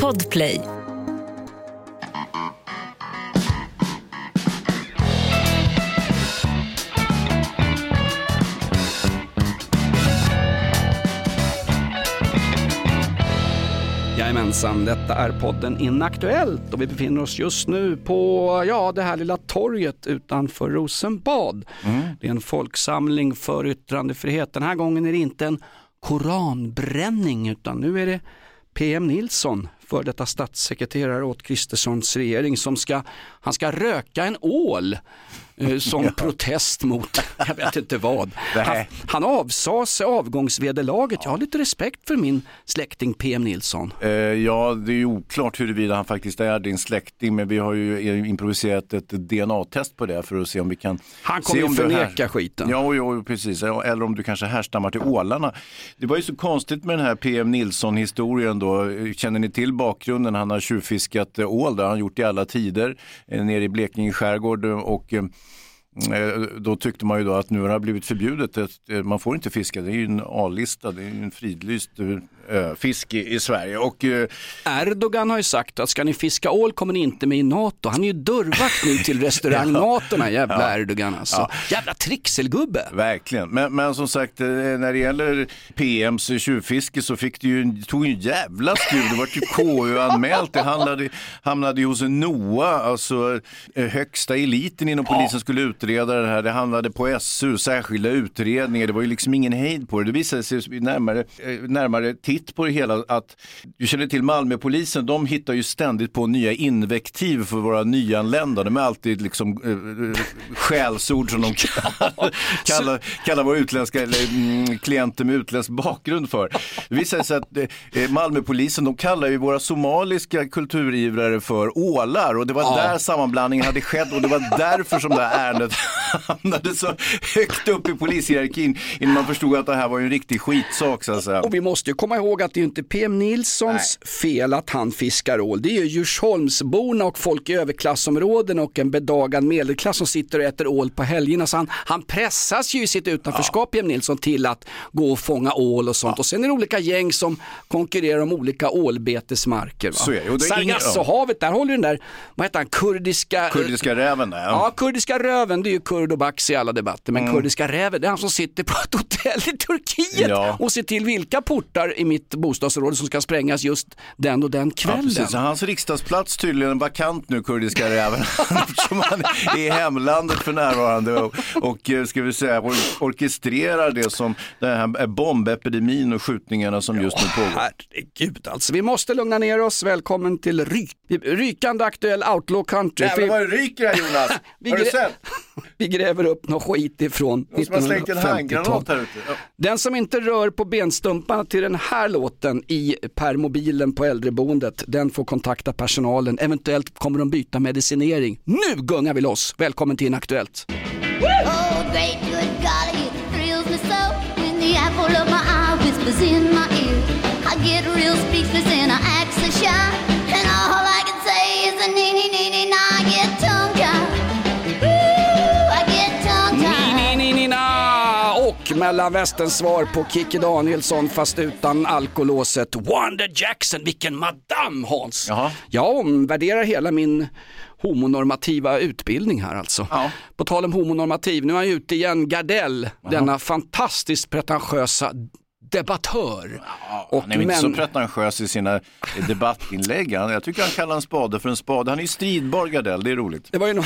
Podplay. Jajamensan, detta är podden Inaktuellt och vi befinner oss just nu på ja, det här lilla torget utanför Rosenbad. Det är en folksamling för yttrandefrihet. Den här gången är det inte en koranbränning utan nu är det PM Nilsson, för detta statssekreterare åt Kristerssons regering som ska, han ska röka en ål eh, som protest mot, jag vet inte vad. Han, han avsade sig avgångsvederlaget. Jag har lite respekt för min släkting PM Nilsson. Eh, ja, det är ju oklart huruvida han faktiskt är din släkting, men vi har ju improviserat ett DNA-test på det för att se om vi kan... Han kommer ju om du här- förneka skiten. Ja, jo, precis. Ja, Eller om du kanske härstammar till ålarna. Det var ju så konstigt med den här PM Nilsson-historien då. Känner ni till bakgrunden? Han har tjuvfiskat eh, ål, det har han gjort i alla tider, eh, nere i Blekinge skärgård och eh, Eh, Eh, då tyckte man ju då att nu har det blivit förbjudet. Man får inte fiska, det är ju en A-lista, det är ju en fridlyst eh, fisk i, i Sverige. Och, eh, Erdogan har ju sagt att ska ni fiska ål kommer ni inte med i NATO. Han är ju dörrvakt nu till restaurang NATO, den här jävla Erdogan alltså. Jävla trixelgubbe. Verkligen, men, men som sagt eh, när det gäller PMs tjuvfiske så fick det ju, tog ju en jävla skruv. Det var ju KU-anmält, det hamnade, hamnade ju hos NOA, alltså eh, högsta eliten inom polisen skulle utreda det här. Det hamnade på SU, särskilda utredningar. Det var ju liksom ingen hejd på det. Det visade sig närmare, eh, närmare titt på det hela att du känner till Malmöpolisen, de hittar ju ständigt på nya invektiv för våra nyanlända. De är alltid liksom eh, eh, skällsord som de kallar, kallar, kallar våra utländska eller, mm, klienter med utländsk bakgrund för. Det visar sig att eh, Malmöpolisen, de kallar ju våra somaliska kulturivrare för ålar och det var där sammanblandningen hade skett och det var därför som det här ärendet hamnade så högt upp i polishierarkin innan man förstod att det här var en riktig skitsak så att säga. Och vi måste ju komma ihåg att det är inte PM Nilssons fel att han fiskar ål. Det är ju Djursholmsborna och folk i överklassområden och en bedagad medelklass som sitter och äter ål på helgerna. Så han, han pressas ju i sitt utanförskap, PM Nilsson, till att gå och fånga ål och sånt. Och sen är det olika gäng som konkurrerar om olika ålbetesmarker. Va? Så är det. Sargassohavet, där håller den där, vad heter han, kurdiska... Kurdiska räven där. Ja, kurdiska röven, det är ju kurd och bax i alla debatter. Men kurdiska räven, det är han som sitter på ett hotell i Turkiet Ja. och ser till vilka portar i mitt bostadsområde som ska sprängas just den och den Ja, kvällen. Så Hans riksdagsplats tydligen vakant nu, kurdiska räven. Eftersom han är i hemlandet för närvarande och, och eh, ska vi säga, or orkestrerar det som den här bombepidemin och skjutningarna som just nu pågår. Herregud alltså, vi måste lugna ner oss. Välkommen till ry rykande aktuell outlaw country. Jävlar vad det ryker här Jonas! Vi Har du sett? vi gräver upp något skit ifrån Någon som har slängt en handgranat 1950-talet. här ute. Ja. Den som inte rör på benstumparna till den här låten i permobilen på äldreboendet, den får kontakta personalen. Eventuellt kommer de byta medicinering. Nu gungar vi loss. Välkommen till Inaktuellt. Oh, mellanvästens svar på Kikki Danielsson fast utan alkolåset. Wanda Jackson, vilken madam Hans! Jaha. Jag omvärderar hela min homonormativa utbildning här alltså. Ja. På tal om homonormativ, nu är han ute igen, Gardell, denna fantastiskt pretentiösa debattör. och Han är ju inte så pretentiös i sina debattinlägg. Jag tycker han kallar en spade för en spade. Han är ju stridbar Gardell, det är roligt. Det var ju någon...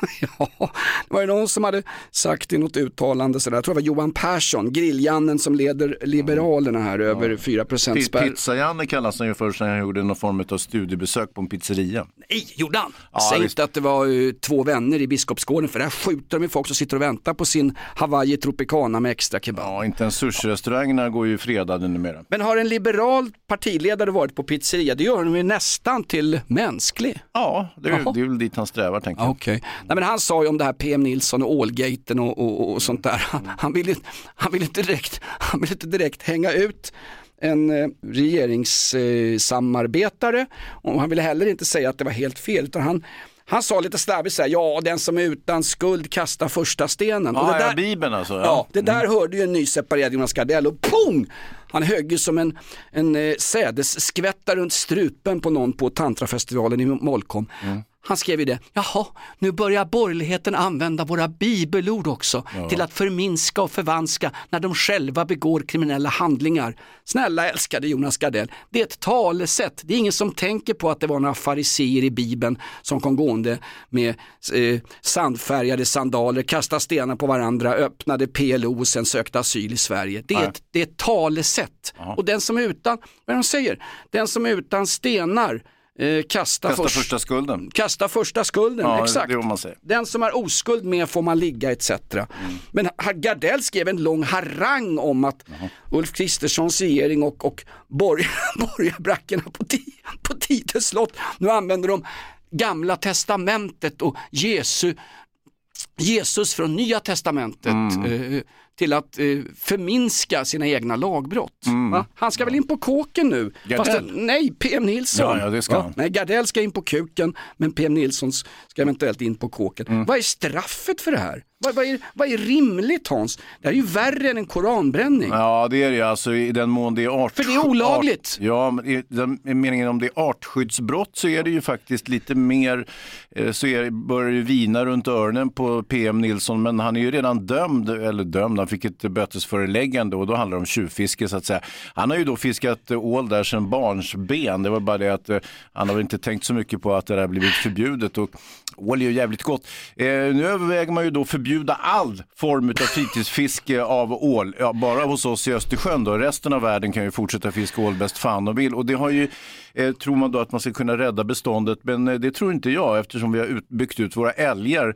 Ja, det var ju någon som hade sagt i något uttalande sådär, jag tror det var Johan Persson, grilljannen som leder Liberalerna här över 4 Pi- spärr. Pizza-Janne kallas han ju först när han gjorde någon form av studiebesök på en pizzeria. Nej, gjorde han? Ja, Säg inte att det var eh, två vänner i Biskopsgården för där skjuter de ju folk som sitter och väntar på sin Hawaii Tropicana med extra kebab. Ja, inte ens sushi-restaurangerna går ju fredade numera. Men har en liberal partiledare varit på pizzeria, det gör de ju nästan till mänsklig. Ja, det är, Jaha. det är väl dit han strävar tänker jag. Okej. Nej, men han sa ju om det här PM Nilsson och Ålgaten och, och, och sånt där. Han, han, ville, han, ville inte direkt, han ville inte direkt hänga ut en eh, regeringssamarbetare och han ville heller inte säga att det var helt fel utan han, Han sa lite slarvigt så här, ja den som är utan skuld kastar första stenen. Och Ja, det ja, där- Bibeln alltså. Ja. Ja, det där hörde ju en nyseparerad Jonas Gardell och pong! Han högg ju som en, en eh, sädesskvätta runt strupen på någon på tantrafestivalen i Molkom. Han skrev ju det, jaha, nu börjar borgerligheten använda våra bibelord också till att förminska och förvanska när de själva begår kriminella handlingar. Snälla älskade Jonas Gardell, det är ett talesätt. Det är ingen som tänker på att det var några fariseer i bibeln som kom gående med eh, sandfärgade sandaler, kastade stenar på varandra, öppnade PLO och sen sökte asyl i Sverige. Det är, ett, det är ett talesätt. Och den som är utan, vad är de säger? Den som är utan stenar eh, kastar Kasta först- första skulden. Kasta första skulden, Ja, exakt. är. Den som har oskuld med får man ligga etc. Men ha- Gardell skrev en lång harang om att Ulf Kristerssons regering och, och borg, borgarbrackorna på, på Tidö slott, nu använder de gamla testamentet och Jesu, Jesus från nya testamentet Mm. eh, till att eh, förminska sina egna lagbrott. Mm. Han ska väl in på kåken nu? Gardell? Nej, PM Nilsson. Ja, ja, ska. Nej, Gardell ska in på kuken, men PM Nilsson ska eventuellt in på kåken. Mm. Vad är straffet för det här? Vad, vad, är, vad är rimligt Hans? Det här är ju värre än en koranbränning. Ja, det är det alltså i den mån det är art... För det är olagligt. Art, ja, men i den i meningen om det är artskyddsbrott så är det ju faktiskt lite mer, eh, så är, börjar det vina runt öronen på PM Nilsson, men han är ju redan dömd, eller dömd, han fick ett bötesföreläggande och då handlar det om tjuvfiske så att säga. Han har ju då fiskat eh, ål där sedan barnsben, det var bara det att eh, han har väl inte tänkt så mycket på att det där blivit förbjudet och ål är ju jävligt gott. Eh, nu överväger man ju då förbjuda all form av fritidsfiske av ål, ja, bara hos oss i Östersjön då. Resten av världen kan ju fortsätta fiska ål bäst fan de vill och det har ju, eh, tror man då att man ska kunna rädda beståndet, men eh, det tror inte jag eftersom vi har ut, byggt ut våra älgar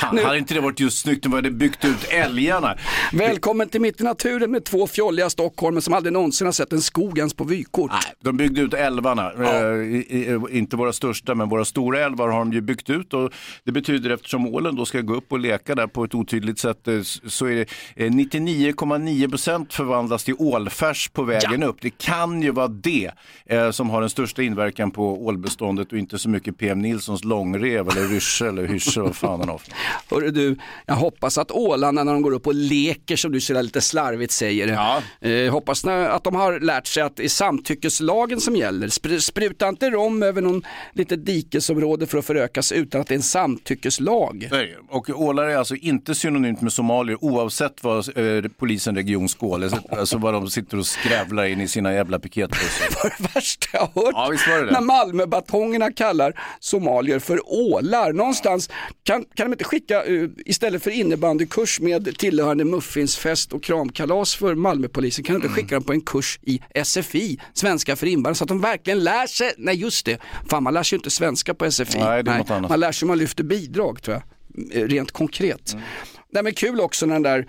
Fan, hade inte det varit just snyggt om vi hade byggt ut älgarna? Välkommen till Mitt i naturen med två fjolliga stockholmare som aldrig någonsin har sett en skog ens på vykort. De byggde ut älvarna, eh, i, i, inte våra största men våra stora älvar har de ju byggt ut och det betyder eftersom ålen då ska gå upp och leka där på ett otydligt sätt eh, så är det eh, 99,9 procent förvandlas till ålfärs på vägen upp. Det kan ju vara det eh, som har den största inverkan på ålbeståndet och inte så mycket PM Nilssons långrev eller rysche eller hyrse vad fan något. Hörru du, jag hoppas att ålarna när de går upp och leker som du så lite slarvigt säger, Ja. eh, hoppas att de har lärt sig att det är samtyckeslagen som gäller. Spr spruta inte rom över någon litet dikesområde för att förökas utan att det är en samtyckeslag. Ju. Och ålar är alltså inte synonymt med somalier oavsett vad eh, polisen Region Skåne, alltså vad de sitter och skrävlar in i sina jävla piketbussar. Det var det värsta jag hört. Ja, visst var det det. När Malmöbatongerna kallar somalier för ålar. Någonstans kan, kan de inte skicka eh, istället för innebandykurs med tillhörande muffinsfest och kramkalas för Malmöpolisen. Kan de Mm. inte skicka dem på en kurs i SFI, svenska för invandrare, så att de verkligen lär sig. Nej just det, fan man lär sig ju inte svenska på SFI. Nej, annat. Man lär sig hur man lyfter bidrag tror jag, eh, rent konkret. Mm. Nej men kul också när den där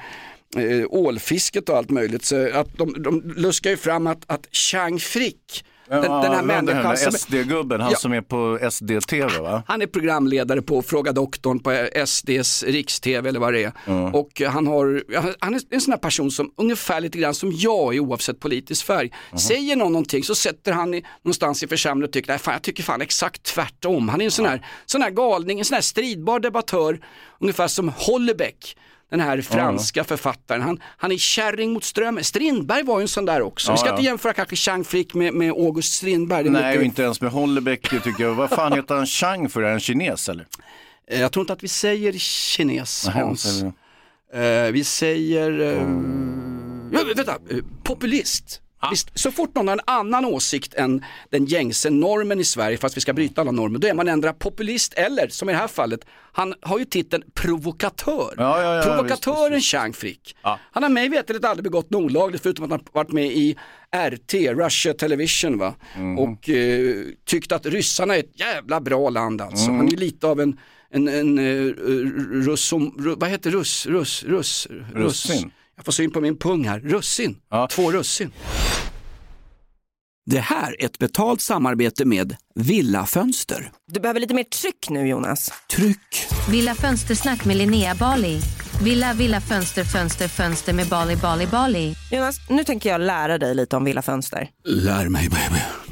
eh, ålfisket och allt möjligt. Så att de, de luskar ju fram att, att Chang Frick, den, den här människan som, SD-gubben, han Ja. som är på SD-TV va? han är programledare på Fråga doktorn på SDs riks-TV eller vad det är. Och han, har, han är en sån här person som ungefär lite grann som jag är oavsett politisk färg. Säger någon någonting så sätter han i, någonstans i församlingen och tycker, nej fan jag tycker fan exakt tvärtom. Han är en sån här, sån här galning, en sån här stridbar debattör, ungefär som Hollebeck. Den här franska författaren, han, han är kärring mot strömmen. Strindberg var ju en sån där också. Vi ska Ja, ja. inte jämföra kanske Chang Frick med, med August Strindberg. Det Nej, och inte ens med Hollebeck tycker jag. Vad fan heter han Chang för? Är han kines eller? Eh, Jag tror inte att vi säger kines, Nej, Hans. säger vi? Säger, eh, ja, vänta, populist. Visst, så fort någon har en annan åsikt än den gängse normen i Sverige, fast vi ska bryta alla normer, då är man ändra populist eller, som i det här fallet, han har ju titeln provokatör. Ja, ja, ja, Provokatören visst, Chang Frick. Ja. Han har mig veterligt aldrig begått något olagligt förutom att han varit med i RT, Russia Television va. Mhm. Och eh, tyckt att ryssarna är ett jävla bra land alltså. Mm. Han är lite av en, en, en uh, russom, ru, vad heter russ, russ, russ, russ. Russin. Jag får syn på min pung här, russin, Ja. två russin. Det här är ett betalt samarbete med Villa Fönster. Du behöver lite mer tryck nu Jonas. Tryck! Villa Fönstersnack med Linnea Bali. Villa, villa, fönster, fönster, fönster med Bali, Bali, Bali. Jonas, nu tänker jag lära dig lite om Villa Fönster. Lär mig baby.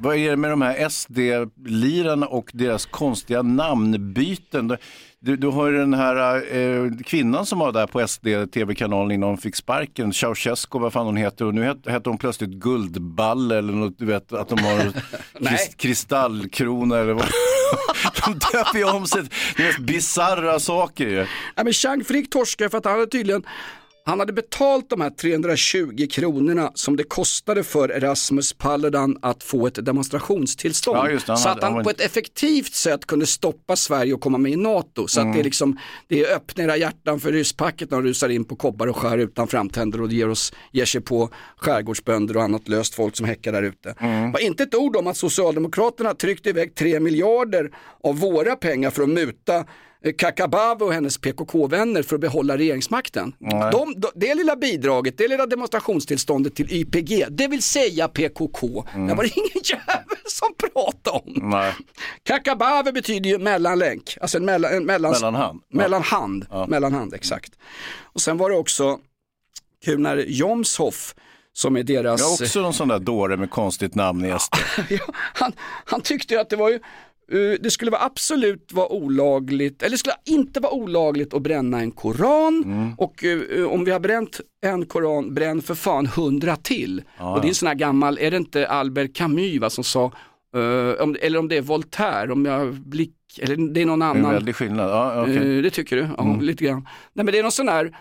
Vad är det med de här SD-lirarna och deras konstiga namnbyten? Du, du har ju den här eh, kvinnan som var där på SD tv-kanalen innan hon fick sparken, Ceausescu, vad fan hon heter, och nu heter, heter hon plötsligt Guldballe eller något, du vet att de har krist, kristallkrona eller vad. de döper ju om sig till bisarra saker ju. Ja, men Chang Frick torskade för att han hade tydligen han hade betalt de här 320 kronorna som det kostade för Erasmus Paludan att få ett demonstrationstillstånd. Ja, det, så att han på ett effektivt sätt kunde stoppa Sverige och komma med i NATO. Så Mm. att det är liksom, det är öppna era hjärtan för rysspacket när de rusar in på kobbar och skär utan framtänder och ger, oss, ger sig på skärgårdsbönder och annat löst folk som häckar där ute. Mm. Var inte ett ord om att Socialdemokraterna tryckte iväg 3 miljarder av våra pengar för att muta Kakabaveh och hennes PKK-vänner för att behålla regeringsmakten. De, de, det lilla bidraget, det lilla demonstrationstillståndet till YPG, det vill säga PKK, det var det ingen jävel som pratade om. Nej. Kakabaveh betyder ju mellanlänk, alltså en, mellan, en mellans, Mellanhand. Ja. mellanhand. Mellanhand, exakt. Och sen var det också kul när Jomshoff, som är deras... Jag har också någon sån där dåre med konstigt namn i. Ja, han, han tyckte ju att det var ju, eh, det skulle vara absolut vara olagligt, eller det skulle inte vara olagligt att bränna en koran Mm. och eh, om vi har bränt en koran, bränn för fan hundra till. och det är en sån här gammal, är det inte Albert Camus va, som sa, eh, om, eller om det är Voltaire, om jag blick, eller det är någon Det är en annan. väldig skillnad. Ja, okej. Eh, Det tycker du? Ja, Mm. lite grann. Nej men det är någon sån här eh,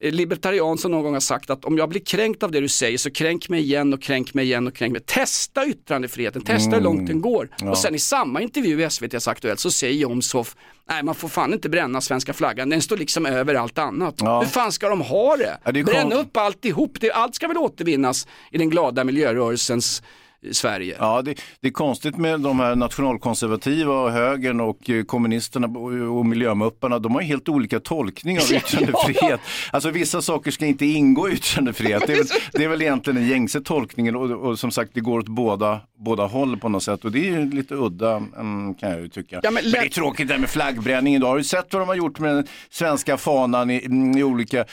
libertarian som någon gång har sagt att om jag blir kränkt av det du säger så kränk mig igen och kränk mig igen och kränk mig. Testa yttrandefriheten, testa hur långt den går. Och sen i samma intervju i SVTs Aktuellt så säger Jomshof, nej man får fan inte bränna svenska flaggan, den står liksom över allt annat. Ja. Hur fan ska de ha det? Ja, det Bränn upp alltihop, det, allt ska väl återvinnas i den glada miljörörelsens eh, Sverige. Ja, det, det är konstigt med de här nationalkonservativa och högern och eh, kommunisterna och miljömupparna. De har ju helt olika tolkning av yttrandefrihet. Alltså vissa saker ska inte ingå i yttrandefrihet. Det är väl, det är väl egentligen den gängse tolkningen och, och som sagt det går åt båda, båda håll på något sätt och det är ju lite udda mm, kan jag ju tycka. Ja, men men, det är tråkigt det här med flaggbränningen då. Har du sett vad de har gjort med den svenska fanan i, mm, i olika,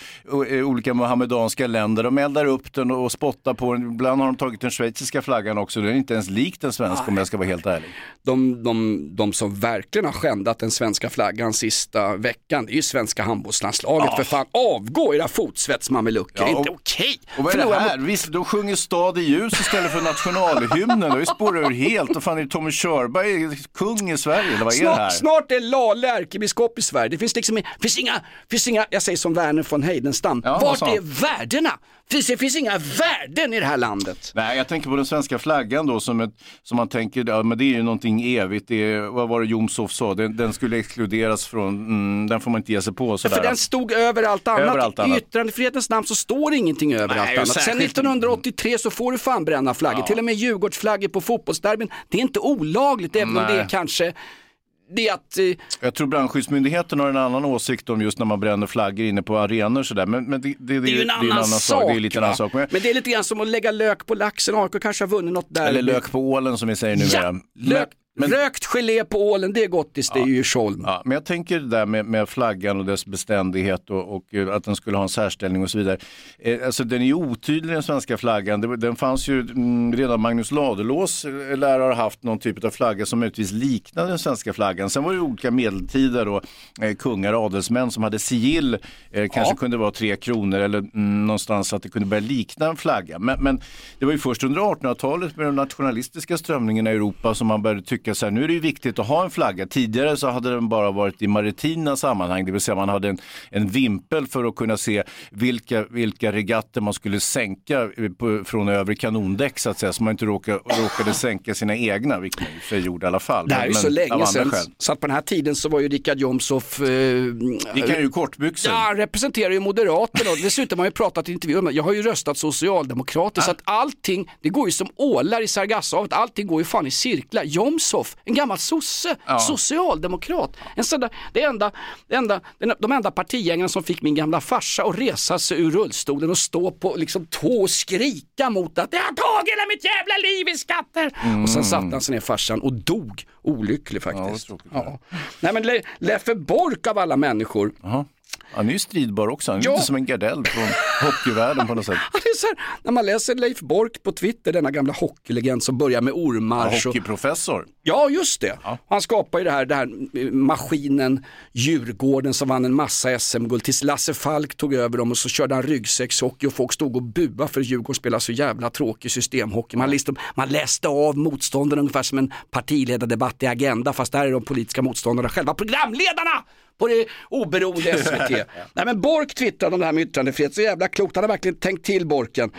i olika muhammedanska länder? De eldar upp den och spottar på den. Ibland har de tagit den schweiziska flaggan också. Den är inte ens lik den svenska om jag ska vara helt ärlig. de, de, de som verkligen har skändat den svenska flaggan sista veckan, det är ju svenska handbollslandslaget. För fan, avgå era fotsvetsmamelucker, Ja, det är inte okej. Och vad är det här? Visst, de sjunger stad i ljus istället för nationalhymnen. Det spårat ur helt. Och fan är Tommy Körberg kung i Sverige? Eller vad är det här? Snart, snart är Lale ärkebiskop i Sverige. Det finns liksom finns inga, finns inga, jag säger som Verner von Heidenstam, Ja, vart är värdena? Precis, det finns inga värden i det här landet. Nej, jag tänker på den svenska flaggan då som, ett, som man tänker, ja, men det är ju någonting evigt. Det är, vad var det Jomshof sa? Den, den skulle exkluderas från, mm, den får man inte ge sig på. Sådär. För den stod över allt annat. Över allt annat. I yttrandefrihetens namn så står ingenting över Nej, allt annat. Sen särskilt- 1983 så får du fan bränna flaggor. Till och med Djurgårdsflaggor på fotbollsderbyn. Det är inte olagligt även om Nej. det är kanske det är att eh, Jag tror brandskyddsmyndigheten har en annan åsikt om just när man bränner flaggor inne på arenor sådär. Men, men det, det, det är ju en annan, sak. Det är lite annan sak. Men, Men det är lite grann som att lägga lök på laxen. AIK kanske har vunnit något där. eller lök på ålen som vi säger numera. Ja, lök, Men- Rökt gelé på ålen, det är gottis, det är ju Tjolm. Ja, men jag tänker det där med, med flaggan och dess beständighet och, och eh, att den skulle ha en särställning och så vidare. Eh, alltså den är ju otydlig den svenska flaggan. Det, den fanns ju mm, redan Magnus Ladulås eh, lär ha haft någon typ av flagga som möjligtvis liknade den svenska flaggan. Sen var det olika medeltider och eh, kungar och adelsmän som hade sigill. Eh, kanske kunde vara tre kronor eller mm, någonstans att det kunde börja likna en flagga. Men, men det var ju först under 1800-talet med de nationalistiska strömningarna i Europa som man började tycka så här, nu är det ju viktigt att ha en flagga. Tidigare så hade den bara varit i maritima sammanhang, det vill säga man hade en, en vimpel för att kunna se vilka, vilka regatter man skulle sänka eh, på, från övre kanondäck så att säga, så man inte råkade, råkade sänka sina egna, vilket man för gjorde i alla fall. Det här är ju så länge sedan, så att på den här tiden så var ju Richard Jomshof eh, Gick han ju kortbyxor? Ja, representerar ju Moderaterna och dessutom har jag pratat i intervjuer jag har ju röstat socialdemokratiskt så att allting, det går ju som ålar i Sargassohavet, allting går ju fan i cirklar. Jomshof, en gammal sosse, socialdemokrat. En sån där, det enda, det enda, de enda partigängarna som fick min gamla farsa att resa sig ur rullstolen och stå på liksom tå och skrika mot att det har tagit hela mitt jävla liv i skatter. Och sen satte han sig ner farsan och dog olycklig faktiskt. Ja. Nej men Le- Leffe Bork av alla människor, Jaha. Han är ju stridbar också, han är Ja. lite som en gardell från hockeyvärlden på något sätt. Ja, det är så här, när man läser Leif Bork på Twitter, denna gamla hockeylegend som börjar med ormar. så- Hockeyprofessor. Ja, just det. Han skapar ju det här, det här eh, maskinen Djurgården som vann en massa SM-guld tills Lasse Falk tog över dem och så körde han ryggsäckshockey och folk stod och buade för Djurgården spelar så jävla tråkig systemhockey. Man, liksom, man läste av motståndarna ungefär som en partiledardebatt i Agenda fast där är de politiska motståndarna själva programledarna på det oberoende SVT. Nej men Bork twittrade om det här med yttrandefrihet, så jävla klokt, han har verkligen tänkt till Borken.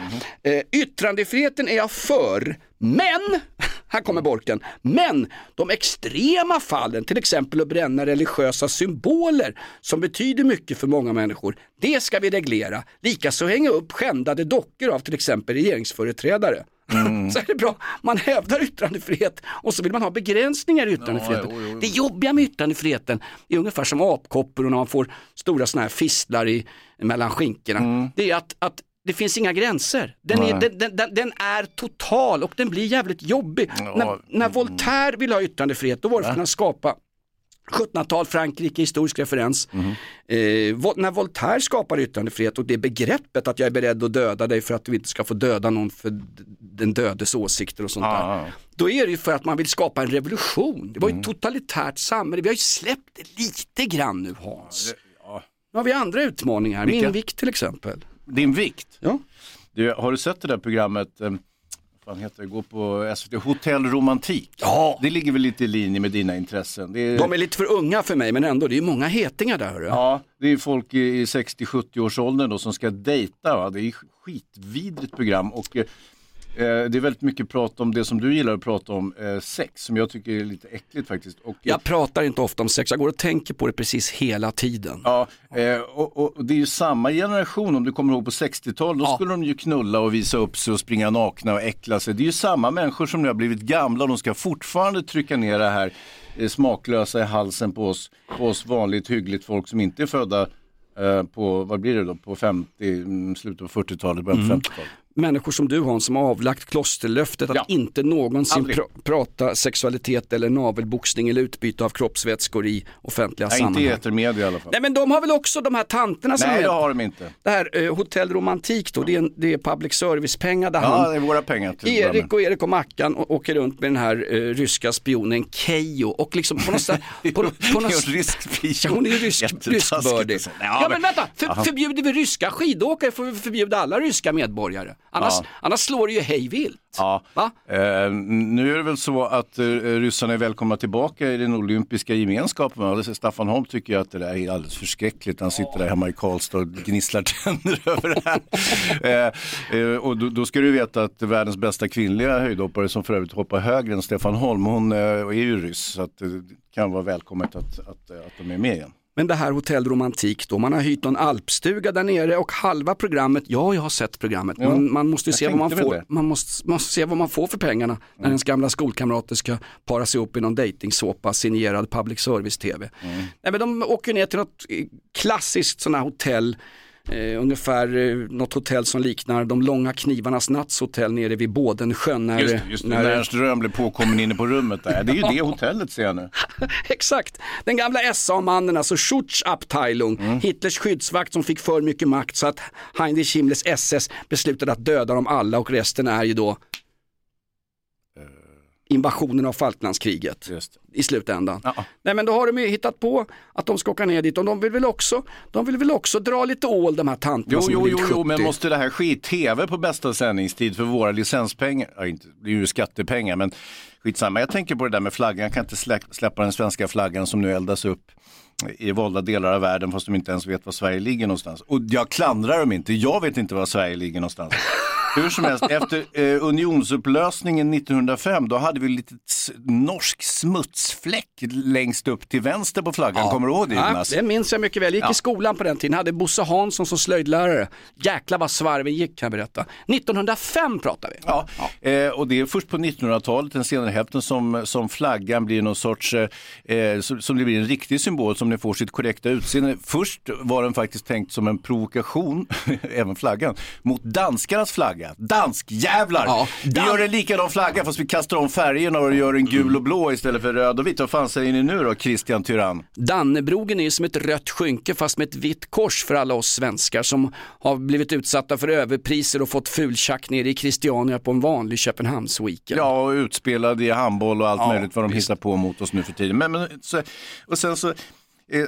Eh, yttrandefriheten är jag för, men, här kommer Borken, men de extrema fallen, till exempel att bränna religiösa symboler som betyder mycket för många människor, det ska vi reglera. Likaså hänga upp skändade dockor av till exempel regeringsföreträdare. Så är det bra, man hävdar yttrandefrihet och så vill man ha begränsningar i yttrandefriheten. Det jobbiga med yttrandefriheten är ungefär som apkoppor och när man får stora sådana här fistlar i, mellan skinkorna. Det är att, att det finns inga gränser. Den är, den, den, den, är total och den blir jävligt jobbig. När, när Voltaire ville ha yttrandefrihet då var det för att kunna skapa 1700-tal Frankrike, historisk referens. Eh, Vol- när Voltaire skapar yttrandefrihet och det begreppet att jag är beredd att döda dig för att du inte ska få döda någon för den dödes åsikter och sånt där. Då är det ju för att man vill skapa en revolution. Det var ju ett totalitärt samhälle. Vi har ju släppt det lite grann nu Hans. Nu har vi andra utmaningar, Vilka? min vikt till exempel. Din vikt. Ja. Du, har du sett det där programmet, eh, vad fan heter det, går på SVT, Hotell Romantik? Ja. Det ligger väl lite i linje med dina intressen. Är, De är lite för unga för mig men ändå, det är många hetingar där. Hörru. Ja, det är folk i i 60-70 års åldern då som ska dejta. Va? Det är skitvidrigt program och eh, det är väldigt mycket prat om det som du gillar att prata om, eh, sex, som jag tycker är lite äckligt faktiskt. Och, Jag pratar inte ofta om sex, jag går och tänker på det precis hela tiden. Ja, eh, och, och, och det är ju samma generation, om du kommer ihåg på 60-talet, då Ja. skulle de ju knulla och visa upp sig och springa nakna och äckla sig. Det är ju samma människor som nu har blivit gamla, de ska fortfarande trycka ner det här smaklösa i halsen på oss, på oss vanligt hyggligt folk som inte är födda på, vad blir det då, på 50, mm, slutet på 40-talet, början på 50-talet. Människor som du Hans som har avlagt klosterlöftet att Ja. inte någonsin pr- prata sexualitet eller navelboxning eller utbyte av kroppsvätskor i offentliga Nej, inte i sammanhang. etermedia i alla fall. Nej men de har väl också de här tanterna som Nej, det har de inte. Det här eh, Hotell Romantik då, det är, en, det är public service-pengar där Ja, han det är våra pengar. Erik och Erik och Mackan å- åker runt med den här eh, ryska spionen Keyyo och liksom på något sätt... På, på är något, rysk Ja, hon är ju rysk, ryskbördig. säga. Ja, men vänta, för, förbjuder vi ryska skidåkare får vi förbjuda alla ryska medborgare. Annars, Ja. annars slår det ju hej vilt. Ja. Eh, nu är det väl så att eh, ryssarna är välkomna tillbaka i den olympiska gemenskapen. va? Staffan Holm tycker att det där är alldeles förskräckligt. Han sitter där hemma i Karlstad och gnisslar tänder över det här. eh, eh, och då, då ska du veta att världens bästa kvinnliga höjdhoppare som för övrigt hoppar högre än Stefan Holm, hon eh, är ju ryss. Så att det kan vara välkommet att, att, att de är med igen. Men det här Hotell Romantik då, man har hyrt någon alpstuga där nere och halva programmet, ja jag har sett programmet, Ja, man, man måste se vad man får. Mm. man måste, måste se vad man får för pengarna när ens gamla skolkamrater ska para sig upp i någon dejtingsåpa signerad public service-tv. Mm. Nej, men de åker ner till något eh, klassiskt sådana hotell, eh, ungefär eh, något hotell som liknar de långa knivarnas natthotell nere vid Bådensjön. När, Just just när- när Ernst Röhm blev påkommen inne på rummet där. Det är ju det hotellet ser jag nu. Exakt, den gamla SA-mannen, alltså Schutzabteilung, Mm. Hitlers skyddsvakt som fick för mycket makt så att Heinrich Himmlers SS beslutade att döda dem alla och resten är ju då invasionen av Falklandskriget i slutändan. Ja. Nej men då har de ju hittat på att de ska åka ner dit och de vill väl också, de vill väl också dra lite ål de här tanterna Jo, som jo, jo, 70. jo, men måste det här ske i tv på bästa sändningstid för våra licenspengar? Ja, inte, det är ju skattepengar, men skitsamma. Jag tänker på det där med flaggan. Jag kan inte slä, släppa den svenska flaggan som nu eldas upp i valda delar av världen fast de inte ens vet var Sverige ligger någonstans. Och jag klandrar dem inte. Jag vet inte var Sverige ligger någonstans. Hur som helst, efter eh, unionsupplösningen 1905 då hade vi lite norsk smutsfläck längst upp till vänster på flaggan. Kommer du ihåg det Ja, Jonas? det minns jag mycket väl. Jag gick Ja. i skolan på den tiden, hade Bosse Hansson som slöjdlärare. Jäklar vad svarven gick kan jag berätta. 1905 pratar vi. Ja, eh, och det är först på 1900-talet, den senare hälften, som, som flaggan blir någon sorts, eh, eh, som, som det blir en riktig symbol som den får sitt korrekta utseende. Först var den faktiskt tänkt som en provokation, även flaggan, mot danskarnas flagga. Danskjävlar! Ja, vi dan- gör en likadan flagga fast vi kastar om färgerna och gör en gul och blå istället för röd och vit. Vad fan säger ni nu då, Christian Tyrann? Dannebrogen är ju som ett rött skynke fast med ett vitt kors för alla oss svenskar som har blivit utsatta för överpriser och fått fultjack nere i Christiania på en vanlig Köpenhamnsweekend. Ja, och utspelad i handboll och allt Ja, möjligt vad de visst. hittar på mot oss nu för tiden. Men, men, så, och sen så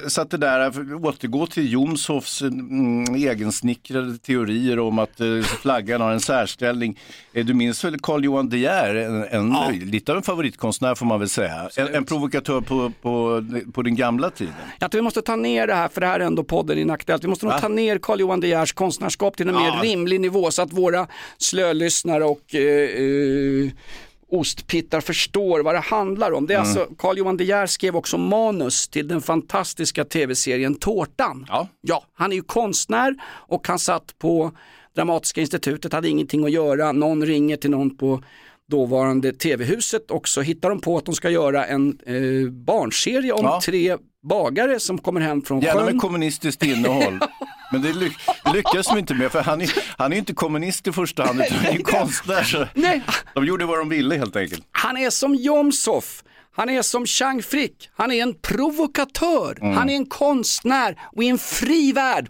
så att det där, för att återgå till Jomshofs mm, egensnickrade teorier om att eh, flaggan har en särställning. Eh, du minns väl Carl Johan De Geer, en, en, lite av en favoritkonstnär får man väl säga. En, en provokatör på, på, på den gamla tiden. Jag tror vi måste ta ner det här, för det här är ändå podden Inaktuellt. Vi måste nog Va? ta ner Carl Johan De Geers konstnärskap till en Ja. mer rimlig nivå så att våra slölyssnare och eh, eh, ostpittar förstår vad det handlar om. Det är Mm. alltså, Carl Johan De Geer skrev också manus till den fantastiska tv-serien Tårtan. Ja. Ja, han är ju konstnär och han satt på Dramatiska institutet, hade ingenting att göra. Någon ringer till någon på dåvarande tv-huset och så hittar de på att de ska göra en eh, barnserie om Ja. tre bagare som kommer hem från Gärna sjön. med kommunistiskt innehåll. Men det, ly lyckas de inte med för han är, han är inte kommunist i första hand utan han är konstnär. Så Nej, de gjorde vad de ville helt enkelt. han är som Jomshof. Han är som Chang Frick. Han är en provokatör. Mm. Han är en konstnär och i en fri värld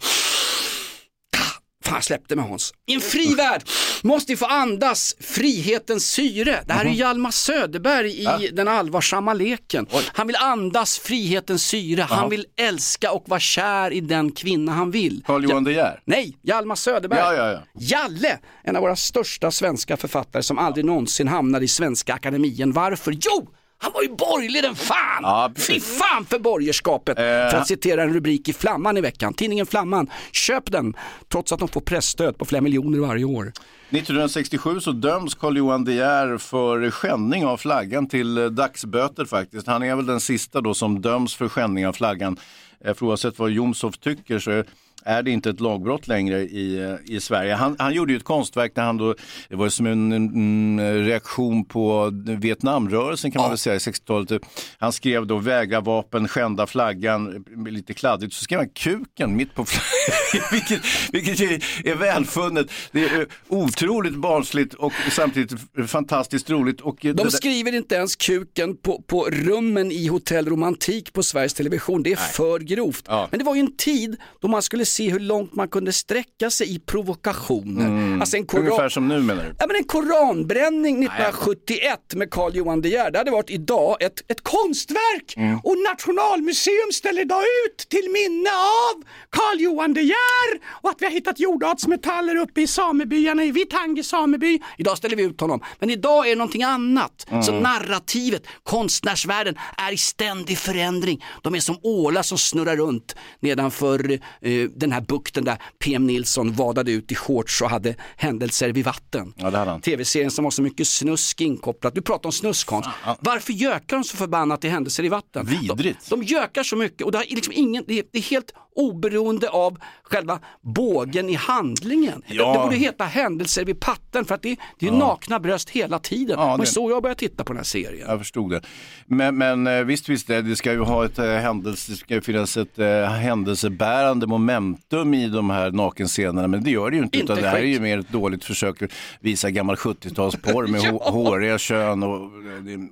Fan, släppte med Hans. I en fri värld måste vi få andas frihetens syre. Det här Mhm. är Hjalmar Söderberg i Den allvarsamma leken. Han vill andas frihetens syre. Han vill älska och vara kär i den kvinna han vill. Carl Johan De Geer. Nej, Hjalmar Söderberg. Ja, ja, ja. Jalle, en av våra största svenska författare som aldrig någonsin hamnade i Svenska Akademien. Varför? Jo! Han var ju borgerlig den fan! Ja, Fy fan för borgerskapet! Eh. För att citera en rubrik i Flamman i veckan. Tidningen Flamman. Köp den, trots att de får pressstöd på flera miljoner varje år. 1967 så döms Carl Johan De Geer för skändning av flaggan till eh, dagsböter faktiskt. Han är väl den sista då som döms för skändning av flaggan. Eh, För oavsett vad Jomshof tycker så är det inte ett lagbrott längre i, eh, i Sverige. Han, han gjorde ju ett konstverk där han då, det var som en, mm, reaktion på Vietnamrörelsen kan man väl säga i 60-talet. Han skrev då vägra vapen, skända flaggan, eh, lite kladdigt. Så skrev han kuken mitt på flaggan, vilket, vilket är, är välfunnet. Det är eh, otroligt barnsligt och samtidigt fantastiskt roligt. Och De skriver inte ens kuken på, på rummen i Hotell Romantik på Sveriges Television. Det är för grovt. Ja. Men det var ju en tid då man skulle se hur långt man kunde sträcka sig i provokationer. Alltså en koran... Ungefär som nu menar du? Ja men en koranbränning 1971 med Carl Johan De Geer, det hade varit idag ett, ett konstverk. Mm. Och Nationalmuseum ställer idag ut till minne av Carl Johan De Geer och att vi har hittat jordartsmetaller uppe i samebyarna i Vittangi sameby. Idag ställer vi ut honom. Men idag är det någonting annat. Mm. Så narrativet, konstnärsvärlden är i ständig förändring. De är som ålar som snurrar runt nedanför eh, den här bukten där PM Nilsson vadade ut i shorts och hade händelser vid vatten. Ja. Tv-serien som har så mycket snusk inkopplat. Du pratar om snuskkonst. Varför gökar de så förbannat i händelser i vatten? Vidrigt. De, de gökar så mycket och det, är liksom ingen, det, är, det är helt oberoende av själva bågen i handlingen. Ja. Det borde heta händelser vid patten för att det, det är nakna bröst hela tiden. Ja, Men det- så jag börjar titta på den här serien. Jag förstod det. Men, men eh, visst, visst, det, det ska ju ha ett eh, händelse, det ska finnas ett eh, händelsebärande momentum i de här nakenscenerna, men det gör det ju inte. Inte utan det här är ju mer ett dåligt försök att visa gammal 70-talsporr med hå- håriga kön och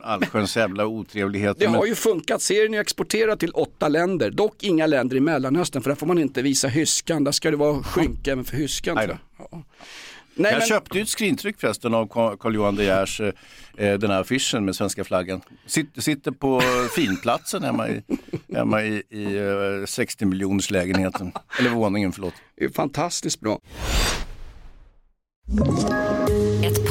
allsköns jävla otrevligheter. Det Men- har ju funkat. Serien är exporterad till åtta länder, dock inga länder i Mellanöstern för där får man inte visa hyskan. Där ska det vara skynke även för hyskan. Nej. Ja. Nej, Jag men- köpte ju ett skrintryck förresten av Carl Carl Johan De Geers, eh, den här affischen med svenska flaggan. Sitter, sitter på finplatsen hemma i, hemma i, i eh, 60 miljoners lägenheten. Eller våningen, förlåt. Det är fantastiskt bra.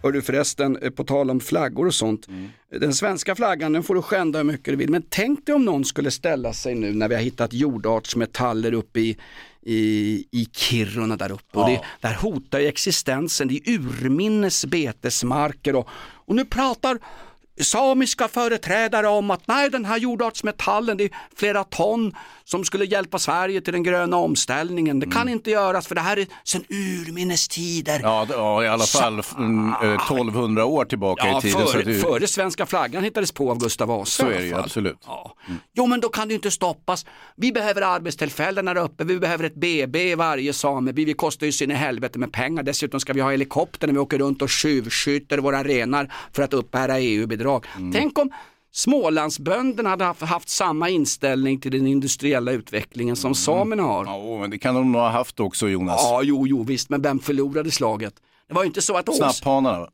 gardinerna. Hör du förresten, eh, på tal om flaggor och sånt. Den svenska flaggan den får du skända hur mycket du vill. Men tänk dig om någon skulle ställa sig nu när vi har hittat jordartsmetaller uppe i, i, i Kiruna där uppe. Och det, där hotar ju existensen. Det är urminnes betesmarker. Och, och nu pratar samiska företrädare om att nej den här jordartsmetallen det är flera ton som skulle hjälpa Sverige till den gröna omställningen. Det kan inte göras för det här är sedan urminnes tider. Ja, ja i alla fall mm, eh, 1200 år tillbaka Ja, i tiden. så före, det, före svenska flaggan hittades på av Gustav Vasa. Så är det ju, absolut. Ja. Jo men då kan det inte stoppas. Vi behöver arbetstillfällen här uppe, vi behöver ett BB i varje sameby, vi kostar ju sin i helvete med pengar. Dessutom ska vi ha helikopter när vi åker runt och tjuvskjuter våra renar för att uppbära EU-bidrag. Mm. Tänk om Smålandsbönderna hade haft, haft samma inställning till den industriella utvecklingen som samerna har. Mm. Ja, men det kan de nog ha haft också Jonas. Ja, jo, jo, visst, men vem förlorade slaget? Det var ju inte så att. Snapphanarna?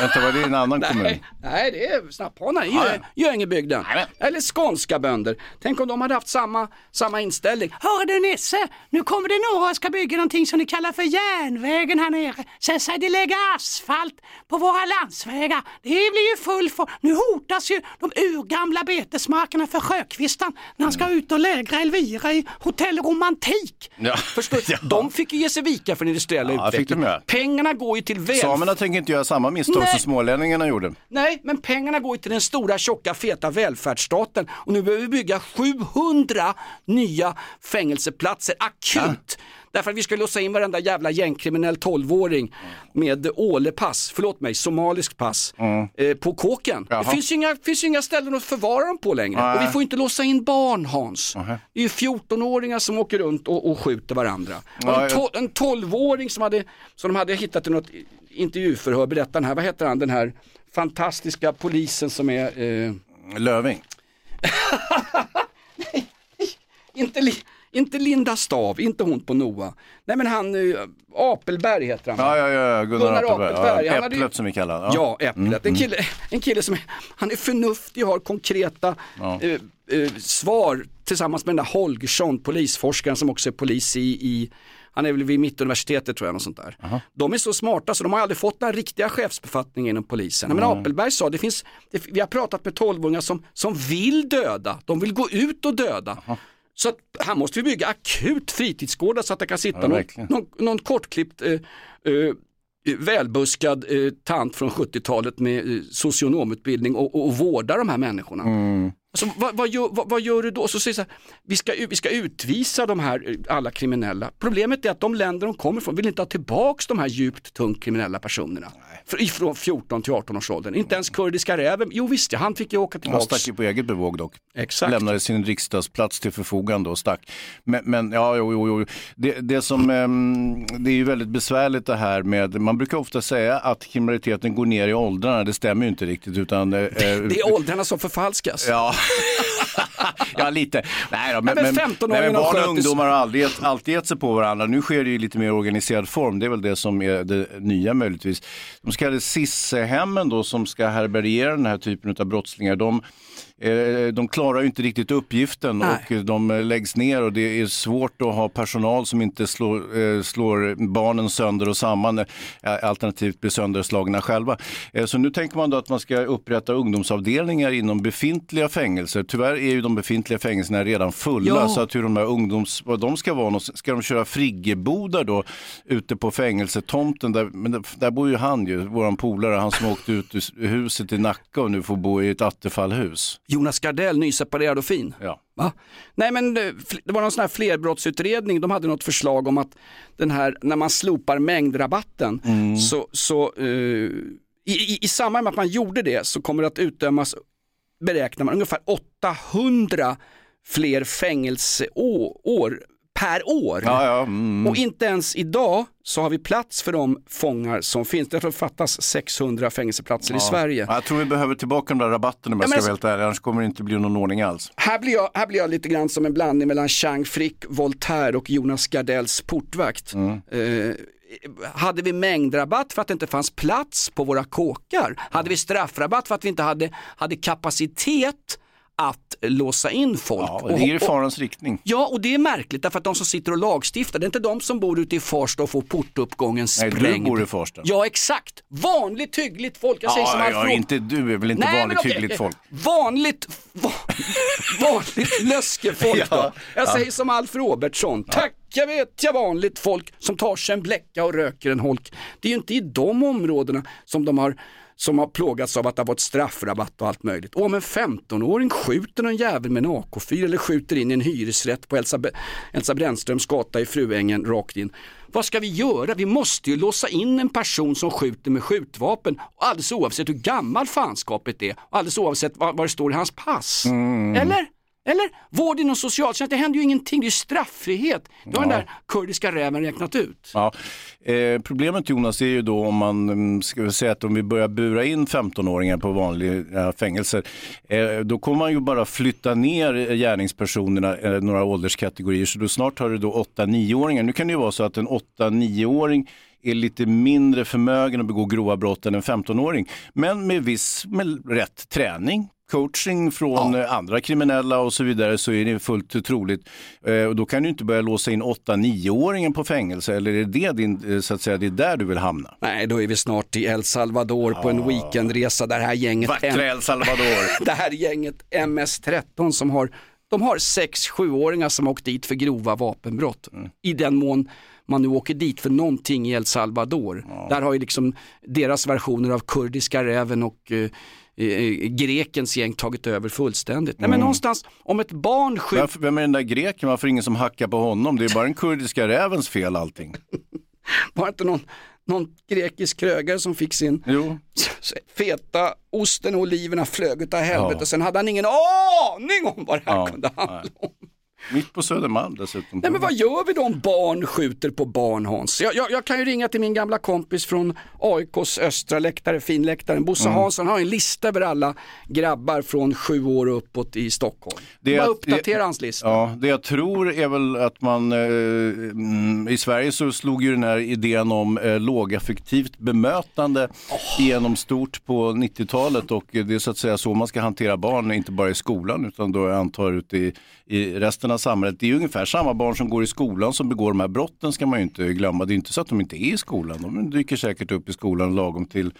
Vänta, var det i en annan kommun? Nej, nej, det är snapphanar i Ja, ja. Gö- Göingebygden. Eller skånska bönder. Tänk om de hade haft samma, samma inställning. Hör du Nisse, nu kommer det några och ska bygga någonting som ni kallar för järnvägen här nere. Sen ska de lägga asfalt på våra landsvägar. Det blir ju full for... Nu hotas ju de urgamla betesmarkerna för Sjökvistan när han ska ut och lägra Elvira i Hotell Romantik. Ja. Förstår du? Ja. De fick ju ge sig vika för den industriella Ja, utvecklingen. Pengarna går ju till välfärd. Samerna tänker inte göra samma misstag Nej. som smålänningarna gjorde. Nej, men pengarna går ju till den stora tjocka feta välfärdsstaten och nu behöver vi bygga 700 nya fängelseplatser akut. Därför att vi ska låsa in varenda jävla gängkriminell 12-åring med ålepass, förlåt mig, somalisk pass, eh, på kåken. Mm. Jaha. Det finns ju, inga, finns ju inga ställen att förvara dem på längre. Nej. Och vi får inte låsa in barn Hans. Det är ju 14-åringar som åker runt och, och skjuter varandra. Ja, en, to- en 12-åring som, hade, som de hade hittat i något intervjuförhör, berättar den här, vad heter han, den här fantastiska polisen som är, eh, Löving. inte, li, inte Linda Stav, inte hon på Noa. Nej men han, eh, Apelberg heter han. Ja, ja, ja, Gunnar, Gunnar Apelberg. Apelberg, Ja, hade ju- äpplet som vi kallar Mm, Ja, Äpplet. En, kille, en kille som är, han är förnuftig, har konkreta Ja. eh, eh, svar tillsammans med den där Holgersson, polisforskaren som också är polis i, i han är väl vid Mittuniversitetet tror jag, något sånt där. De är så smarta så de har aldrig fått några riktiga chefsbefattningar inom polisen. Men Apelberg sa, det finns, det, vi har pratat med 12-åringar som, som vill döda, de vill gå ut och döda. Så att här måste vi bygga akut fritidsgårdar så att det kan sitta Ja, någon, någon, någon kortklippt eh, eh, välbuskad eh, tant från 70-talet med eh, socionomutbildning och, och, och vårda de här människorna. Mm. Alltså, vad, vad, gör, vad, vad gör du då? Så säger så här, vi, ska, vi ska utvisa de här eh, alla kriminella. Problemet är att de länder de kommer ifrån vill inte ha tillbaks de här djupt tungt kriminella personerna. För, ifrån 14 till 18 års åldern. Inte ens kurdiska räven, jo visst ja, han fick ju åka Han tillbaks. stack ju på eget bevåg dock. Exakt. Lämnade sin riksdagsplats till förfogande och stack. Men, men ja, jo, jo, jo. Det, det, som, ehm, det är ju väldigt besvärligt det här med, man brukar ofta säga att kriminaliteten går ner i åldrarna, det stämmer ju inte riktigt. Utan, eh, Det är åldrarna som förfalskas. Ja, ja lite. Nej, då, men, men men, 15-åringen nej, men barn och ungdomar har alltid, gett- alltid gett sig på varandra. Nu sker det ju lite mer organiserad form. Det är väl det som är det nya möjligtvis. De så kallade SIS-hemmen då som ska härbärgera den här typen av brottslingar. De, de klarar ju inte riktigt uppgiften Nej. och de eh, läggs ner och det är svårt att ha personal som inte slår, eh, slår barnen sönder och samman eh, alternativt blir sönderslagna själva. Eh, Så nu tänker man då att man ska upprätta ungdomsavdelningar inom befintliga fängelser. Tyvärr är ju de befintliga fängelserna redan fulla Ja. så att hur de här ungdoms, vad de ska vara, någonstans- ska de köra friggebodar då ute på fängelsetomten? Där, men där, där bor ju han ju, våran polare, han som åkte ut ur huset i Nacka och nu får bo i ett attefallhus. Jonas Gardell, nyseparerad och fin. Ja. Va? Nej men eh, det var någon sån här flerbrottsutredning, de hade något förslag om att den här, när man slopar mängdrabatten så, så eh, i, i, i samband med att man gjorde det så kommer det att utdömas, beräknar man, ungefär 800 fler fängelseår per år. Ja, ja, mm. Och inte ens idag så har vi plats för de fångar som finns. Jag tror det fattas 600 fängelseplatser i Sverige. Ja, jag tror vi behöver tillbaka de där rabatterna om jag Ja, ska vara helt ärlig, annars kommer det inte bli någon ordning alls. Här blir, jag, här blir jag lite grann som en blandning mellan Chang Frick, Voltaire och Jonas Gardells portvakt. Eh, hade vi mängdrabatt för att det inte fanns plats på våra kåkar? Hade vi straffrabatt för att vi inte hade, hade kapacitet att låsa in folk? Ja, det ligger i farans riktning. Ja, och det är märkligt därför att de som sitter och lagstiftar, det är inte de som bor ute i Farsta och får portuppgången Nej, sprängd. du bor i Farsta. Ja, exakt. Vanligt hyggligt folk. Jag säger som Ja, Alf ja, inte du är väl inte Nej, vanligt okej, hyggligt folk. Vanligt, va, vanligt löskefolk då. Ja, Jag ja. säger som Alf Robertsson. Tack, jag vet jag vanligt folk som tar sig en bläcka och röker en holk. Det är ju inte i de områdena som de har som har plågats av att det har varit straffrabatt och allt möjligt. Och om en 15-åring skjuter en jävel med en AK4 eller skjuter in i en hyresrätt på Elsa, Elsa Brännströms gata i Fruängen rakt in. Vad ska vi göra? Vi måste ju låsa in en person som skjuter med skjutvapen alldeles oavsett hur gammal fanskapet är och alldeles oavsett vad, vad det står i hans pass. Eller? Eller? Vård inom socialtjänst, det händer ju ingenting, det är ju straffrihet. Det har den där kurdiska räven räknat ut. Ja. Eh, problemet Jonas är ju då om man mm, ska vi säga att om vi börjar bura in 15-åringar på vanliga fängelser, eh, då kommer man ju bara flytta ner eh, gärningspersonerna eh, några ålderskategorier. Så då snart har du då 8-9-åringar. Nu kan det ju vara så att en 8-9-åring är lite mindre förmögen att begå grova brott än en 15-åring. Men med viss, med rätt träning, coaching från eh, andra kriminella och så vidare så är det fullt troligt. Eh, och då kan du inte börja låsa in 8-9-åringen på fängelse eller är det din, eh, så att säga, det är där du vill hamna? Nej, då är vi snart i El Salvador på en weekendresa där det här gänget Vackra El Salvador. det här gänget MS-13 som har, de har 6-7-åringar som har åkt dit för grova vapenbrott. I den mån man nu åker dit för någonting i El Salvador. Där har ju liksom deras versioner av kurdiska räven och grekens gäng tagit över fullständigt. Nej men någonstans, om ett barn skjuter vem är den där greken? Varför ingen som hackar på honom? Det är bara den kurdiska rävens fel allting. Var inte någon, någon grekisk krögare som fick sin Jo. feta osten och oliverna flög utav helvete. Ja. Sen hade han ingen aning om vad det här Ja, kunde handla om. Mitt på Södermalm dessutom. Nej men vad gör vi då om barn skjuter på barn Hans? Jag, jag, jag kan ju ringa till min gamla kompis från AIKs östra läktare, finläktaren. Bosse Mm. Hansson har en lista över alla grabbar från sju år och uppåt i Stockholm. Det Bara uppdatera hans lista. Ja, det jag tror är väl att man, eh, mm, i Sverige så slog ju den här idén om eh, lågaffektivt bemötande igenom stort på 90-talet och det är så att säga så man ska hantera barn, inte bara i skolan utan då jag antar ute i, i resten av samhället. Det är ungefär samma barn som går i skolan som begår de här brotten ska man ju inte glömma. Det är inte så att de inte är i skolan, de dyker säkert upp i skolan lagom till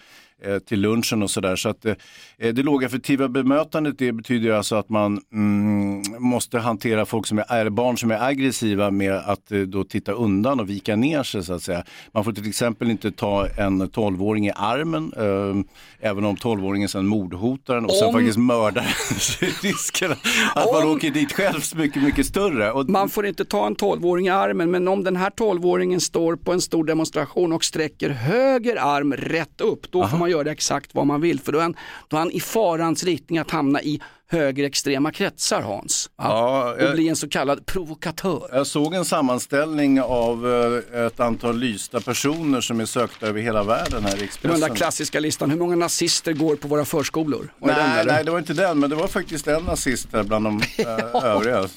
till lunchen och sådär. Så att eh, det lågaffektiva bemötandet det betyder alltså att man mm, måste hantera folk som är, barn som är aggressiva med att eh, då titta undan och vika ner sig så att säga. Man får till exempel inte ta en 12-åring i armen, eh, även om 12-åringen sen mordhotar den och sen Om- faktiskt mördar risken att man åker dit själv mycket, mycket större. Och, Man får inte ta en 12-åring i armen, men om den här 12-åringen står på en stor demonstration och sträcker höger arm rätt upp, då får man göra exakt vad man vill. För då är han, då är han i farans riktning att hamna i högerextrema kretsar, Hans. Ja, och bli en så kallad provokatör. Jag såg en sammanställning av eh, ett antal lysta personer som är sökta över hela världen här i Expressen. den där klassiska listan, hur många nazister går på våra förskolor? Var det den, Nej, nej, det var inte den, men det var faktiskt en nazist där bland de äh, övriga.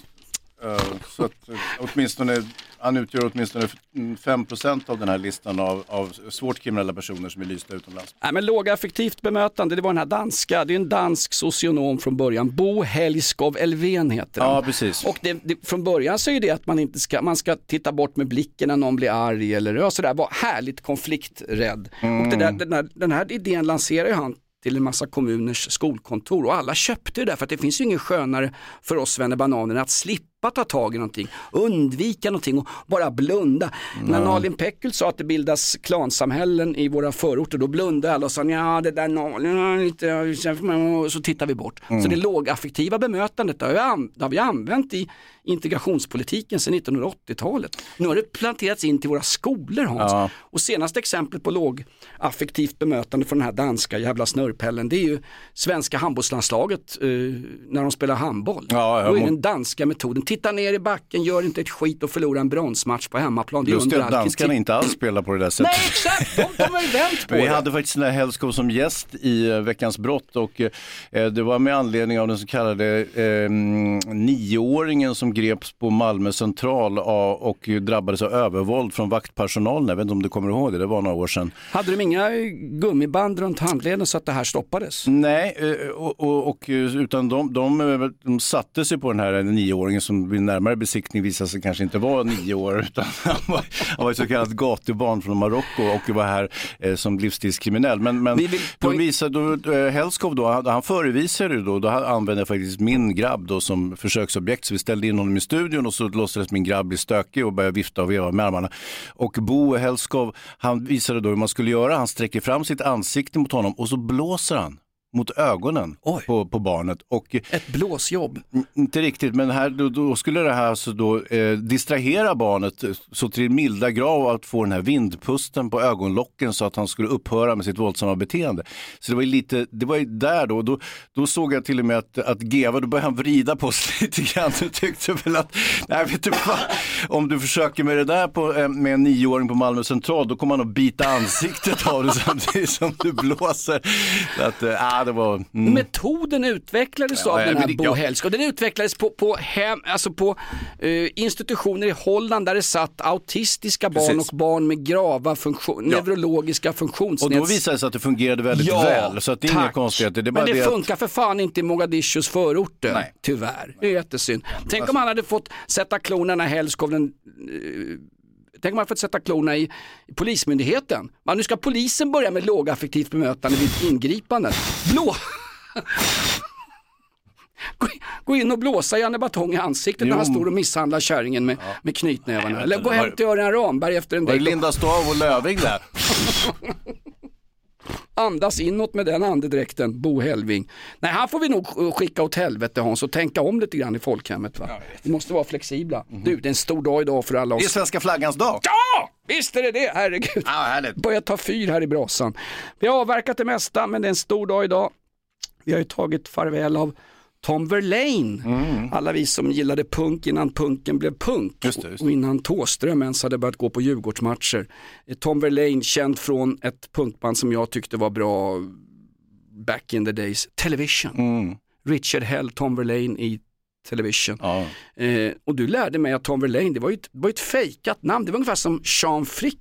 Eh, så att, eh, åtminstone, han utgör åtminstone mm, 5% av den här listan av, av svårt kriminella personer som är lysta utomlands. Nej, men lågaffektivt bemötande, det var den här danska, det är en dansk socionom från början, Bo Helskov Elven heter han. Ja, precis. Och det, det, från början så är det att man inte ska, man ska titta bort med blicken när någon blir arg eller sådär, vara härligt konflikträdd. Och det där, den, här, den här idén lanserar ju han till en massa kommuners skolkontor och alla köpte det där för att det finns ju ingen skönare för oss bananer än att slippa ta tag i någonting, undvika någonting och bara blunda. När Nalin Pekgul sa att det bildas klansamhällen i våra förorter, då blundade alla och sa ja det där Nalin, lite, sen får man-" och så tittar vi bort. Så det lågaffektiva bemötandet det har, vi använt i integrationspolitiken sedan 1980-talet. Nu har det planterats in till våra skolor Hans. Ja. Och senaste exemplet på lågaffektivt bemötande från den här danska jävla snurrpellen det är ju svenska handbollslandslaget eh, när de spelar handboll. Ja, ja, Då är den danska metoden, titta ner i backen, gör inte ett skit och förlora en bronsmatch på hemmaplan. Det Just det, danskarna inte alls spelar på det där sättet. Nej exakt, de, har ju vänt på vi det. hade faktiskt här Hellskov som gäst i eh, Veckans brott och eh, det var med anledning av den så kallade eh, nioåringen som greps på Malmö central och drabbades av övervåld från vaktpersonalen. Jag vet inte om du kommer ihåg det, det var några år sedan. Hade de inga gummiband runt handleden så att det här stoppades? Nej, eh, och, och, och, eh, utan de, de, de satte sig på den här nioåringen som vid närmare besiktning visade sig kanske inte vara nio år utan han var, han var så kallat gatubarn från Marocko och var här eh, som livstidskriminell. Men, men Vi vill visade, då, eh, Hellskov då, han, han förevisade ju då, då använde jag faktiskt min grabb då som försöksobjekt så vi ställde in honom i studion och så låtsades min grabb bli stökig och började vifta och veva med armarna. Och Bo Hellskov, han visade då hur man skulle göra, han sträcker fram sitt ansikte mot honom och så blåser han mot ögonen Oj. på, på barnet. Och Ett blåsjobb. Inte riktigt, men här, då, då skulle det här alltså då, eh, distrahera barnet så till milda grad att få den här vindpusten på ögonlocken så att han skulle upphöra med sitt våldsamma beteende. Så det var ju lite, det var ju där då, då, då såg jag till och med att, att Geva, då började han vrida på sig lite grann. Du tyckte väl att, nej vet du vad, om du försöker med det där på, eh, med en nioåring på Malmö central, då kommer han att bita ansiktet av dig samtidigt som du blåser. Så att, ah, det var, mm. Metoden utvecklades Ja, av den här Bo ja. Helskov. Den utvecklades på, på, hem, alltså på eh, institutioner i Holland där det satt autistiska barn Precis. och barn med grava funktion, Ja. neurologiska Och funktionsneds... då visade det sig att det fungerade väldigt Ja, väl. Så att det är inga konstigheter. Det är Men det, det att- funkar för fan inte i Mogadishus förorter, Nej. tyvärr. Det är jättesynd. Tänk om han hade fått sätta klorna när Helskov, den, eh, tänk om hade fått sätta klorna i, polismyndigheten. Men nu ska polisen börja med lågaffektivt bemötande vid ingripanden. Blå... Gå in- och blåsa Janne Batong i ansiktet när Jo. han står och misshandlar kärringen med, med knytnävarna. Nej, Eller gå hem till Örjan Ramberg efter en Var det dejt Linda Stav och Löving där? andas inåt med den andedräkten, Bo Helving. Nej, han får vi nog skicka åt helvete Hans och tänka om lite grann i folkhemmet. Va? Vi måste vara flexibla. Du, det är en stor dag idag för alla Det är oss. svenska flaggans dag. Ja, visst är det det, herregud. Ja, härligt. Börjar ta fyr här i brasan. Vi har avverkat det mesta, men det är en stor dag idag. Vi har ju tagit farväl av Tom Verlaine. Alla vi som gillade punk innan punken blev punk. Just det, just det. Och innan Thåström ens hade börjat gå på Djurgårdsmatcher. Eh, Tom Verlaine, känd från ett punkband som jag tyckte var bra back in the days, Television. Mm. Richard Hell, Tom Verlaine i Television. Ja. Eh, och du lärde mig att Tom Verlaine, det var ju ett, var ett fejkat namn. Det var ungefär som Sean Frick.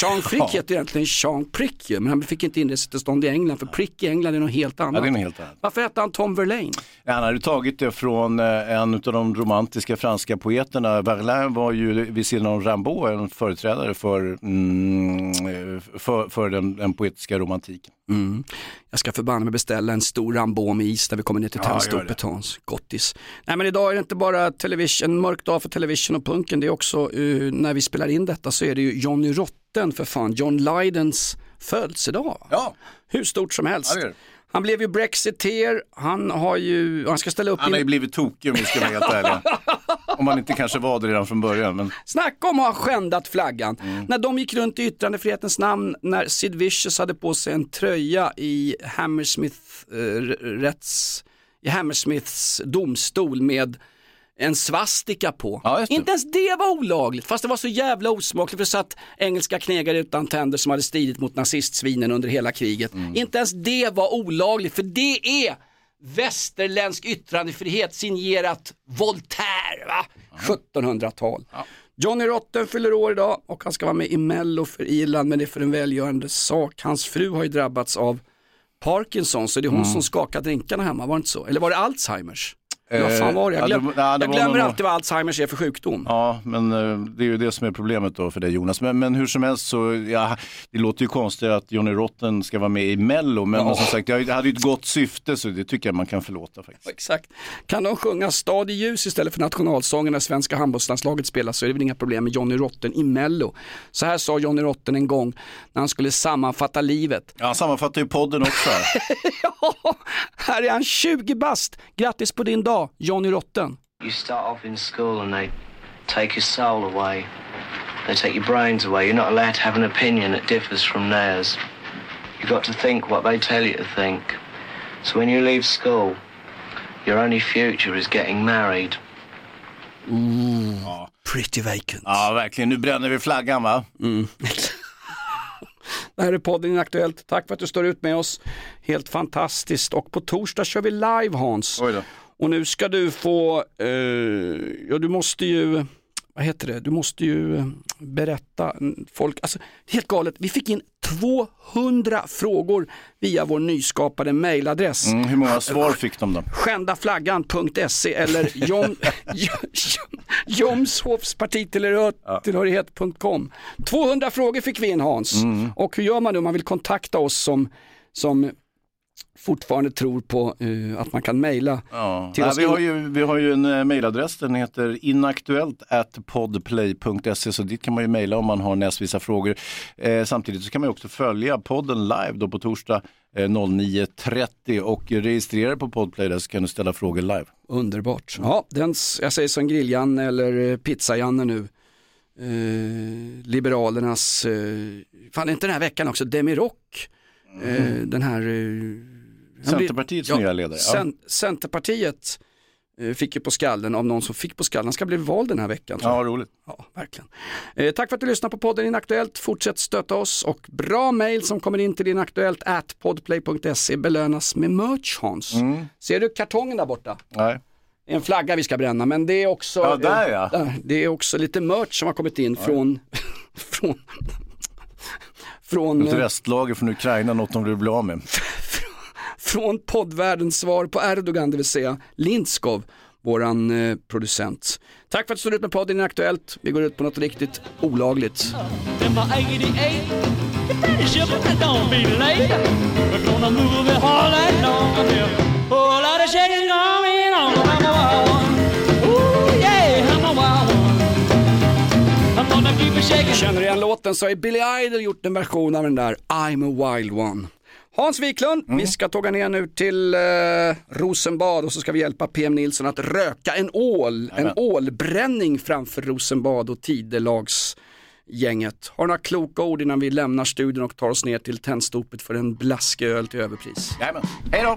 Sean Frick Ja. heter egentligen Sean Prick men han fick inte inresetillstånd i England för Prick i England är något helt ja, annat. det är något helt annat. Varför hette han Tom Verlaine? Han hade tagit det från eh, en av de romantiska franska poeterna. Verlaine var ju vid sidan av Rimbaud en företrädare för, mm, för, för den, den poetiska romantiken. Mm. Jag ska förbanna mig beställa en stor Rambo med is när vi kommer ner till Ja, Tennstopet Hans. Gottis. Nej men idag är det inte bara television, en mörk dag för television och punken. Det är också, eh, när vi spelar in detta så är det ju Johnny Rotten för fan, John Lydens födelsedag. Ja, Hur stort som helst. Ja, han blev ju brexiteer, han har ju, han ska ställa upp han har ju blivit tokig om vi ska vara helt ärliga. Om man inte kanske var det redan från början. Men... Snacka om att ha skändat flaggan. Mm. När de gick runt i yttrandefrihetens namn, när Sid Vicious hade på sig en tröja i Hammersmith, eh, rätts, i Hammersmiths domstol med en svastika på. Ja. Inte ens det var olagligt, fast det var så jävla osmakligt för det satt engelska knegare utan tänder som hade stridit mot nazistsvinen under hela kriget. Mm. Inte ens det var olagligt, för det är västerländsk yttrandefrihet signerat Voltaire, va? 1700-tal. Johnny Rotten fyller år idag och han ska vara med i Mello för Irland men det är för en välgörande sak. Hans fru har ju drabbats av Parkinson så det är hon Mm. som skakar drinkarna hemma, var det inte så? Eller var det Alzheimers? Fan var det? Jag, Eh, ja, glöm, ja, det jag glömmer nog- alltid vad Alzheimers är för sjukdom. Ja, men eh, det är ju det som är problemet då för dig Jonas. Men, men hur som helst så, ja, det låter ju konstigt att Johnny Rotten ska vara med i Mello. Men, men som sagt, det hade ju ett gott syfte så det tycker jag man kan förlåta faktiskt. Exakt. Kan de sjunga Stad i ljus istället för nationalsången när svenska handbollslandslaget spelar så är det väl inga problem med Johnny Rotten i Mello. Så här sa Johnny Rotten en gång när han skulle sammanfatta livet. Ja, han sammanfattar ju podden också. Ja, här är han 20 bast. Grattis på din dag, Johnny Rotten. You start off in school and they take your soul away. They take your brains away. You're not allowed to have an opinion that differs from theirs. You've got to think what they tell you to think. So when you leave school, your only future is getting married. Pretty vacant. Ja, verkligen. Nu bränner vi flaggan va? Det här är podden Inaktuellt. Tack för att du står ut med oss. Helt fantastiskt. Och på torsdag kör vi live Hans. Då. Och nu ska du få, eh, ja du måste ju, vad heter det, du måste ju eh, berätta, folk, alltså helt galet, vi fick in 200 frågor via vår nyskapade mailadress. Mm, hur många svar fick de då? Skändaflaggan.se eller Jom, Jomshofs partitillhörighet.com. 200 frågor fick vi in Hans. Mm. Och hur gör man nu om man vill kontakta oss som, som fortfarande tror på eh, att man kan mejla Ja. till Nej, oss. vi, har ju, vi har ju en eh, mailadress, den heter inaktuellt podplay.se så dit kan man ju mejla om man har näsvisa frågor. Eh, samtidigt så kan man också följa podden live då på torsdag eh, 09.30 och registrera på Podplay där så kan du ställa frågor live. Underbart. Ja, den, jag säger som Grilljanne eller eh, Pizzajanne nu. Eh, Liberalernas, eh, fan inte den här veckan också, Demirock. Eh, den här... Eh, Centerpartiets nya ledare. Ja. Cen- Centerpartiet eh, fick ju på skallen av någon som fick på skallen. Han ska bli vald den här veckan. Ja, roligt. Ja, verkligen. Eh, tack för att du lyssnar på podden Inaktuellt. Fortsätt stötta oss och bra mail som kommer in till inaktuellt at podplay.se belönas med merch Hans. Mm. Ser du kartongen där borta? Nej. En flagga vi ska bränna men det är också, Ja, där ja. eh, där, det är också lite merch som har kommit in från, från, från, Ett eh, restlager från Ukraina, något de vill bli av med. från poddvärldens svar på Erdogan, det vill säga Lindskov, våran eh, producent. Tack för att du står ut med podden Inaktuellt. Vi går ut på något riktigt olagligt. Number 88, the ship don't be late. We're gonna move it all night long. Yeah. Whole lot of shaking going on. I'm a wild one. Ooh, yeah, I'm a wild one. I'm gonna keep it shaking. Känner du igen låten så har Billy Idol gjort en version av den där I'm a wild one. Hans Wiklund, vi ska tåga ner nu till eh, Rosenbad och så ska vi hjälpa PM Nilsson att röka en ål, en ålbränning framför Rosenbad och Tidelagsgänget. Har några kloka ord innan vi lämnar studion och tar oss ner till Tennstopet för en blasköl till överpris? Jajamän. Hej då!